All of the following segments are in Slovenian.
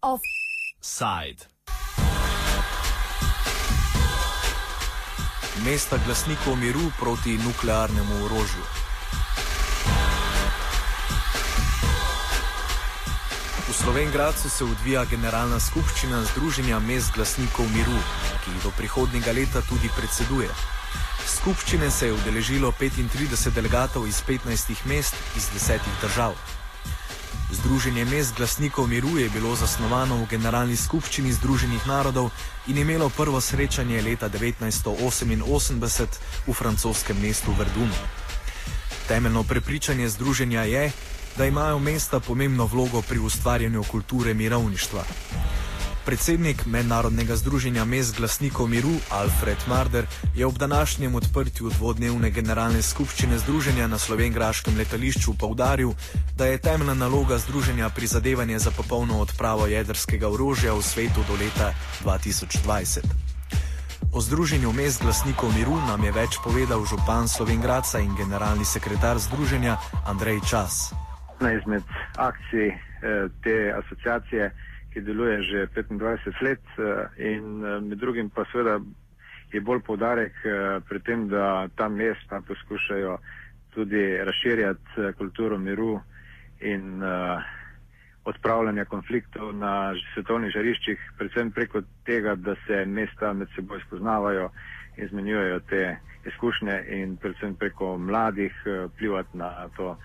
Offside. Mesta glasnikov miru proti nuklearnemu orožju. V Slovengracu se odvija generalna skupščina Združenja mest glasnikov miru, ki do prihodnjega leta tudi predseduje. Skupščine se je udeležilo 35 delegatov iz 15 mest iz 10 držav. Združenje mest glasnikov miru je bilo zasnovano v Generalni skupščini Združenih narodov in imelo prvo srečanje leta 1988 v francoskem mestu Verdun. Temeljno prepričanje združenja je, da imajo mesta pomembno vlogo pri ustvarjanju kulture mirovništva. Predsednik Mednarodnega združenja mest glasnikov miru Alfred Marder je ob današnjem odprtju dvodnevne generalne skupščine združenja na slovengraškem letališču povdaril, da je temeljna naloga združenja prizadevanje za popolno odpravo jedrskega orožja v svetu do leta 2020. O združenju mest glasnikov miru nam je več povedal župan Slovengraca in generalni sekretar združenja Andrej Čas. Ena izmed akcij eh, te asociacije ki deluje že 25 let eh, in eh, med drugim pa seveda je bolj povdarek pri tem, da ta mesta poskušajo tudi razširjati kulturo miru in odpravljanja konfliktov na svetovnih žariščih, predvsem preko tega, da se mesta med seboj spoznavajo in izmenjujejo te izkušnje in predvsem preko mladih vplivati na to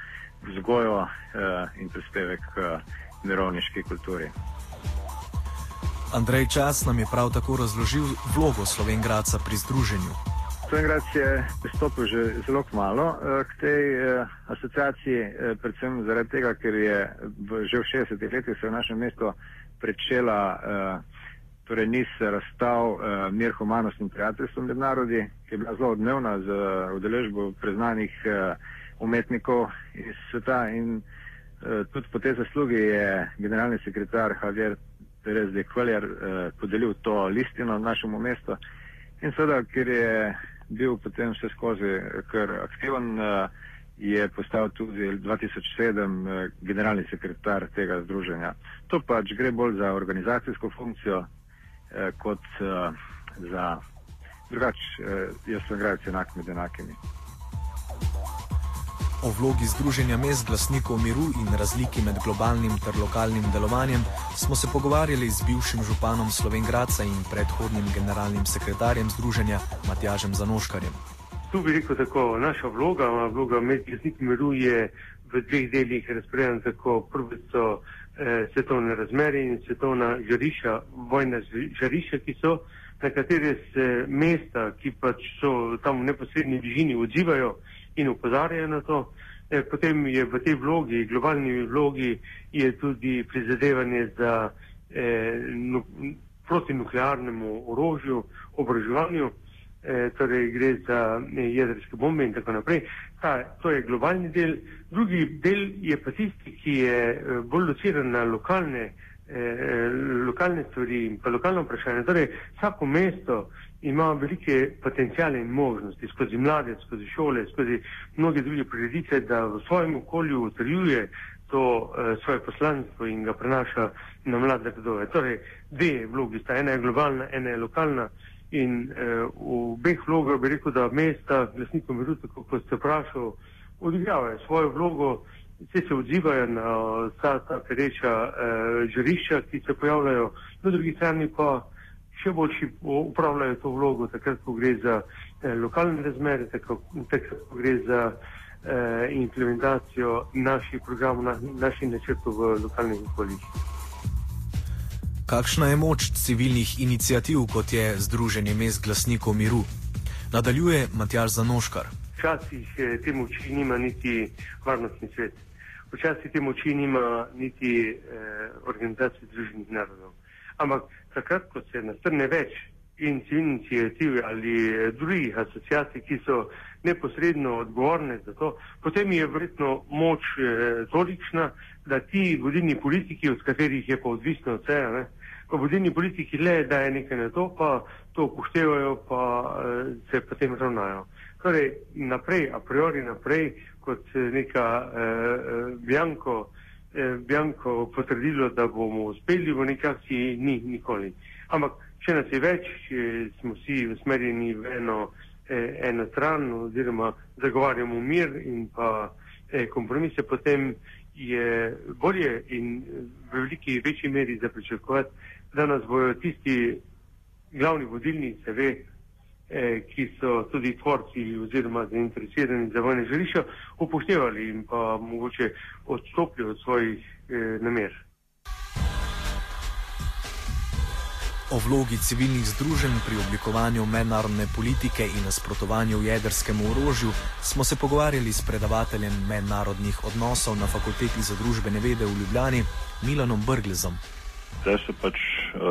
vzgojo in prispevek k mirovniški kulturi. Andrej Čas nam je prav tako razložil vlogo Slovengraca pri združenju. Slovengrac je pristopil že zelo malo eh, k tej eh, asociaciji, eh, predvsem zaradi tega, ker je v, že v 60-ih letih se v našem mestu pričela torej niz razstav Mir, humanost in prijateljstvo med narodi, ki je bila zelo odmevna z udeležbo priznanih umetnikov iz sveta in tudi po tej zaslugi je generalni sekretar Javier Perez de Kvaljar eh, podelil to listino našemu mestu in seveda, ker je bil potem vse skozi kar aktiven, eh, je postal tudi 2007 eh, generalni sekretar tega združenja. To pač gre bolj za organizacijsko funkcijo eh, kot eh, za drugač, eh, jaz sem gradec enak med enakimi. O vlogi Združenja mest glasnikov miru in razliki med globalnim ter lokalnim delovanjem smo se pogovarjali z bivšim županom Slovengraca in predhodnim generalnim sekretarjem Združenja Matjažem Zanoškarjem. Tu bi rekel tako, naša vloga, vloga med glasniki miru je v dveh delih razporejena tako. Prvi so eh, svetovne razmere in svetovna žarišča, vojna žarišča, ki so, na katere se mesta, ki pač so tam v neposrednji bližini, odzivajo in upozarjajo na to. E, potem je v tej vlogi, globalni vlogi, tudi prizadevanje za eh, nu, protinuklearnemu orožju, obroževanju, eh, torej gre za eh, jedrske bombe in tako naprej. Ta, to je globalni del. Drugi del je pa tisti, ki je eh, bolj lociran na lokalne, eh, lokalne stvari in pa lokalno vprašanje. Torej, vsako mesto ima velike potencijale in možnosti skozi mlade, skozi šole, skozi mnoge druge prireditve, da v svojem okolju utrjuje to uh, svoje poslanstvo in ga prenaša na mlade redove. Torej, dve vlogi sta, ena je globalna, ena je lokalna. In uh, v obeh vlogah bi rekel, da mesta, glasnikom miru, tako kot ste vprašali, odigravajo svojo vlogo, vse se odzivajo na vsa ta pereča uh, žarišča, ki se pojavljajo, na drugi strani pa še boljši upravljajo to vlogo, takrat, ko gre za eh, lokalne razmere, takrat, ko gre za eh, implementacijo naših programov, na, naših načrtov v lokalnih okoljih. Kakšna je moč civilnih inicijativ, kot je Združenje mest glasnikov miru? Nadaljuje Matjaž Zanoškar. Včasih eh, te moči nima niti varnostni svet, včasih te moči nima niti eh, organizacija Združenih narodov. Ampak takrat, ko se nastrne več in inicijativ ali drugih asociacij, ki so neposredno odgovorne za to, potem je verjetno moč eh, tolikšna, da ti vodilni politiki, od katerih je pa odvisno vse, ne, pa vodilni politiki le daje nekaj na to, pa to upoštevajo, pa uh, se potem ravnajo. Torej, naprej, a priori naprej, kot neka uh, bjanko, uh, bjanko potrdilo, da bomo uspeli v neki akciji, ni nikoli. Ampak, če nas je več, smo vsi usmerjeni v eno, eh, eno stran, oziroma zagovarjamo mir in pa eh, kompromise, potem je bolje in v veliki večji meri za pričakovati, da nas bojo tisti glavni vodilni, se ve, eh, ki so tudi tvorci oziroma zainteresirani za vojne žarišča, upoštevali in pa mogoče odstopili od svojih eh, namer. O vlogi civilnih združenj pri oblikovanju mednarodne politike in nasprotovanju jedrskemu orožju smo se pogovarjali s predavateljem mednarodnih odnosov na Fakulteti za družbene vede v Ljubljani, Milanom Brglezom. Zdaj se pač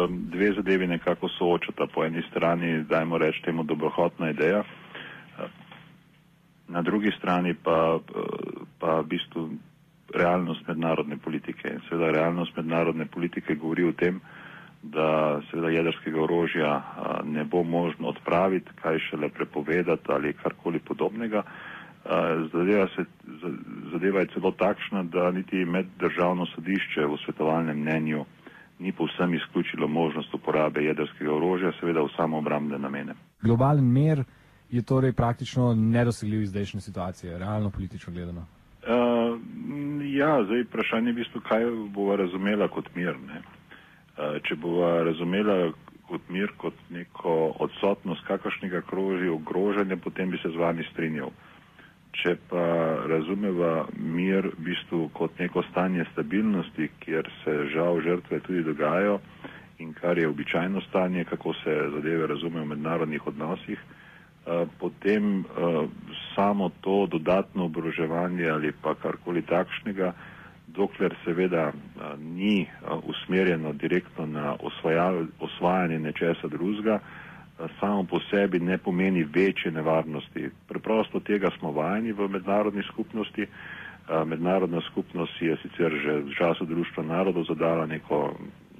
dve zadevi nekako soočata. Po eni strani, dajmo reči temu dobrohotna ideja, na drugi strani pa, pa v bistvu realnost mednarodne politike. In seveda realnost mednarodne politike govori o tem, da seveda jedrskega orožja ne bo možno odpraviti, kaj šele prepovedati ali karkoli podobnega. Zadeva, se, zadeva je celo takšna, da niti meddržavno sodišče v svetovalnem mnenju ni povsem izključilo možnost uporabe jedrskega orožja, seveda v samoobramne namene. Globalen mer je torej praktično nedosegljiv iz zdajšnje situacije, realno politično gledano. Uh, ja, zdaj vprašanje je v bistvu, kaj bo razumela kot mir. Ne? Eh, če bova razumela kot mir, kot neko odsotnost kakršnega kroži ogrožanja, potem bi se z vami strinjal. Če pa razumeva mir v bistvu kot neko stanje stabilnosti, kjer se žal žrtve tudi dogajajo in kar je običajno stanje, kako se zadeve razume v mednarodnih odnosih, eh, potem eh, samo to dodatno obroževanje ali pa karkoli takšnega, dokler seveda ni usmerjeno direktno na osvajanje nečesa drugega, samo po sebi ne pomeni večje nevarnosti. Preprosto tega smo vajeni v mednarodni skupnosti. Mednarodna skupnost je sicer že v času društva narodov zadala neko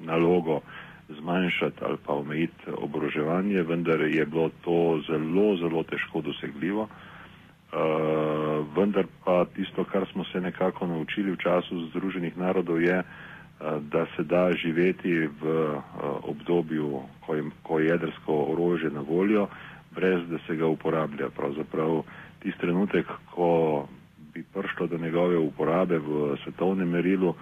nalogo zmanjšati ali pa omejiti oboroževanje, vendar je bilo to zelo, zelo težko dosegljivo. Uh, vendar pa tisto, kar smo se nekako naučili v času Združenih narodov, je, da se da živeti v uh, obdobju, ko je, ko je jedrsko orožje na voljo, brez da se ga uporablja. Pravzaprav tisti trenutek, ko bi prišlo do njegove uporabe v svetovnem merilu, uh,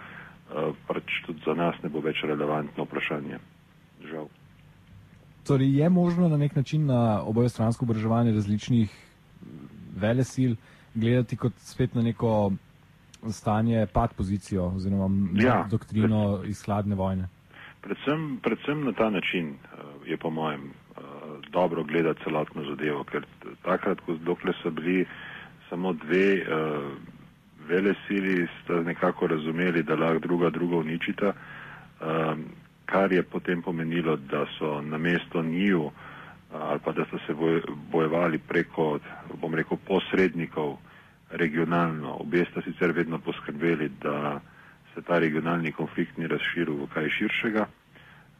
pač tudi za nas ne bo več relevantno vprašanje. Žal. Torej, je možno na nek način na obojestransko oboroževanje različnih vele sil, gledati kot spet na neko stanje, pad pozicijo oziroma ja, doktrino pred, iz hladne vojne. Predvsem, predvsem na ta način uh, je po mojem uh, dobro gledati celotno zadevo, ker takrat, ko dokle so bili samo dve uh, vele sili, sta nekako razumeli, da lahko druga druga uničita, uh, kar je potem pomenilo, da so na mesto njiju uh, ali pa da so se bojevali preko, bom rekel, posrednikov regionalno. Obe sta sicer vedno poskrbeli, da se ta regionalni konflikt ni razširil v kaj širšega.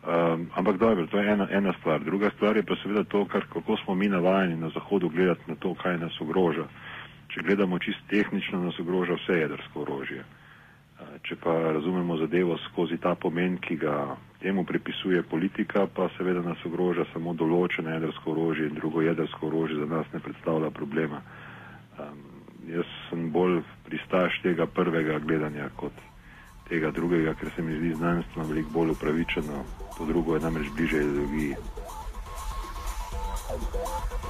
Um, ampak dobro, to je ena, ena stvar. Druga stvar je pa seveda to, kar, kako smo mi navajeni na Zahodu gledati na to, kaj nas ogroža. Če gledamo čist tehnično, nas ogroža vse jedrsko orožje. Uh, če pa razumemo zadevo skozi ta pomen, ki ga temu pripisuje politika, pa seveda nas ogroža samo določeno jedrsko orožje in drugo jedrsko orožje za nas ne predstavlja problema. Um, jaz sem bolj pristaš tega prvega gledanja kot tega drugega, ker se mi zdi znanstveno veliko bolj upravičeno, to drugo je namreč bliže ideologiji.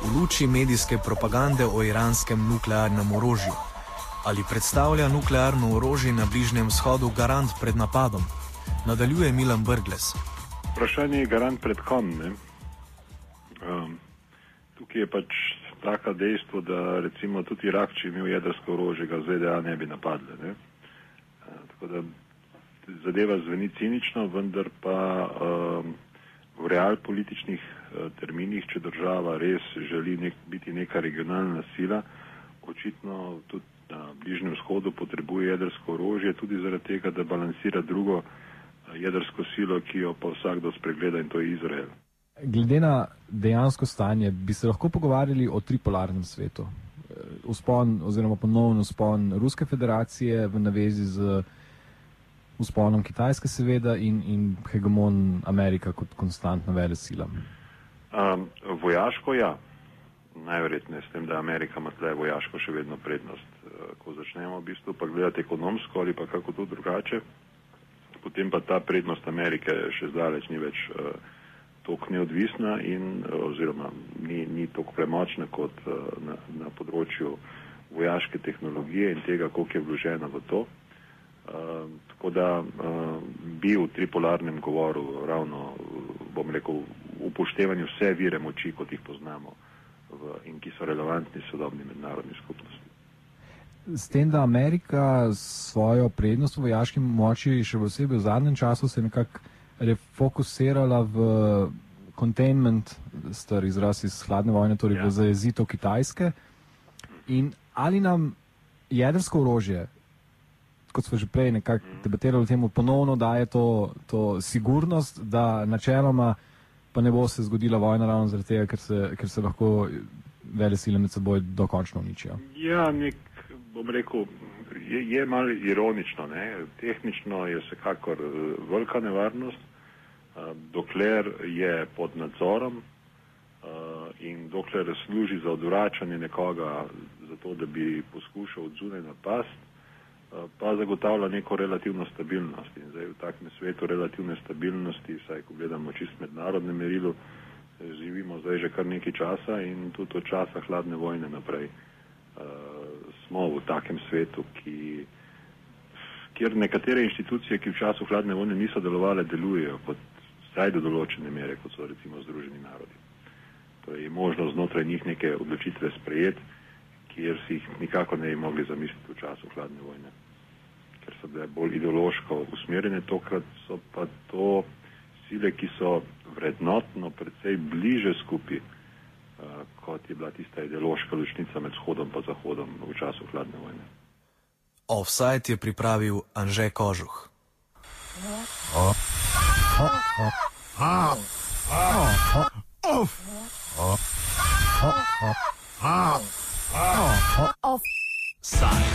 V luči medijske propagande o iranskem nuklearnem orožju. Ali predstavlja nuklearno orožje na Bližnjem vzhodu garant pred napadom? Nadaljuje Milan Brgles. Vprašanje je garant pred kom. Um, tukaj je pač tako dejstvo, da recimo tudi Irak, če imel jedrsko orožje, ga ZDA ne bi napadle. Ne? Uh, tako da zadeva zveni cinično, vendar pa um, v real političnih uh, terminih, če država res želi nek, biti neka regionalna sila, očitno tudi na Bližnjem vzhodu potrebuje jedrsko orožje, tudi zaradi tega, da balansira drugo jedrsko silo, ki jo pa vsakdo spregleda in to je Izrael. Glede na dejansko stanje, bi se lahko pogovarjali o tripolarnem svetu. Uspon oziroma ponovno uspon Ruske federacije v navezi z usponom Kitajske seveda in, in hegemon Amerika kot konstantna vele sila. Um, vojaško ja, najverjetneje s tem, da Amerika ima tle vojaško še vedno prednost. Uh, ko začnemo v bistvu pa gledati ekonomsko ali pa kako to drugače, potem pa ta prednost Amerike še zdaleč ni več uh, toliko neodvisna in uh, oziroma ni, ni toliko premočna kot uh, na, na področju vojaške tehnologije in tega, koliko je vloženo v to. Uh, tako da uh, bi v tripolarnem govoru ravno, bom rekel, upoštevanje vse vire moči, kot jih poznamo v, in ki so relevantni sodobni mednarodni skupnosti. S tem, da Amerika svojo prednost v vojaški moči še posebej v zadnjem času se nekako refokusirala v containment, star izraz iz hladne vojne, torej ja. v zajezitev Kitajske. In ali nam jedrsko orožje, kot smo že prej nekako mhm. debatirali o tem, ponovno daje to, to sigurnost, da načeloma pa ne bo se zgodila vojna ravno zaradi tega, ker se, ker se lahko vele sile med seboj dokončno uničijo. Ja, nek, bom rekel, je, je malo ironično. Ne? Tehnično je vsekakor uh, velika nevarnost, uh, dokler je pod nadzorom uh, in dokler služi za odvračanje nekoga, zato da bi poskušal od zunaj napast, pa zagotavlja neko relativno stabilnost. In zdaj v takem svetu relativne stabilnosti, saj ko gledamo čist mednarodne merilo, živimo zdaj že kar nekaj časa in tudi od časa hladne vojne naprej smo v takem svetu, ki, kjer nekatere inštitucije, ki v času hladne vojne niso delovale, delujejo kot vsaj do določene mere, kot so recimo Združeni narodi. To je možno znotraj njih neke odločitve sprejeti, kjer si jih nikako ne bi mogli zamisliti v času hladne vojne ker so bile bolj ideološko usmerjene, tokrat so pa to sile, ki so vrednotno precej bliže skupaj, kot je bila tista ideološka ločnica med vzhodom in zahodom v času hladne vojne. Offside je pripravil Anže Kožuh. Offside.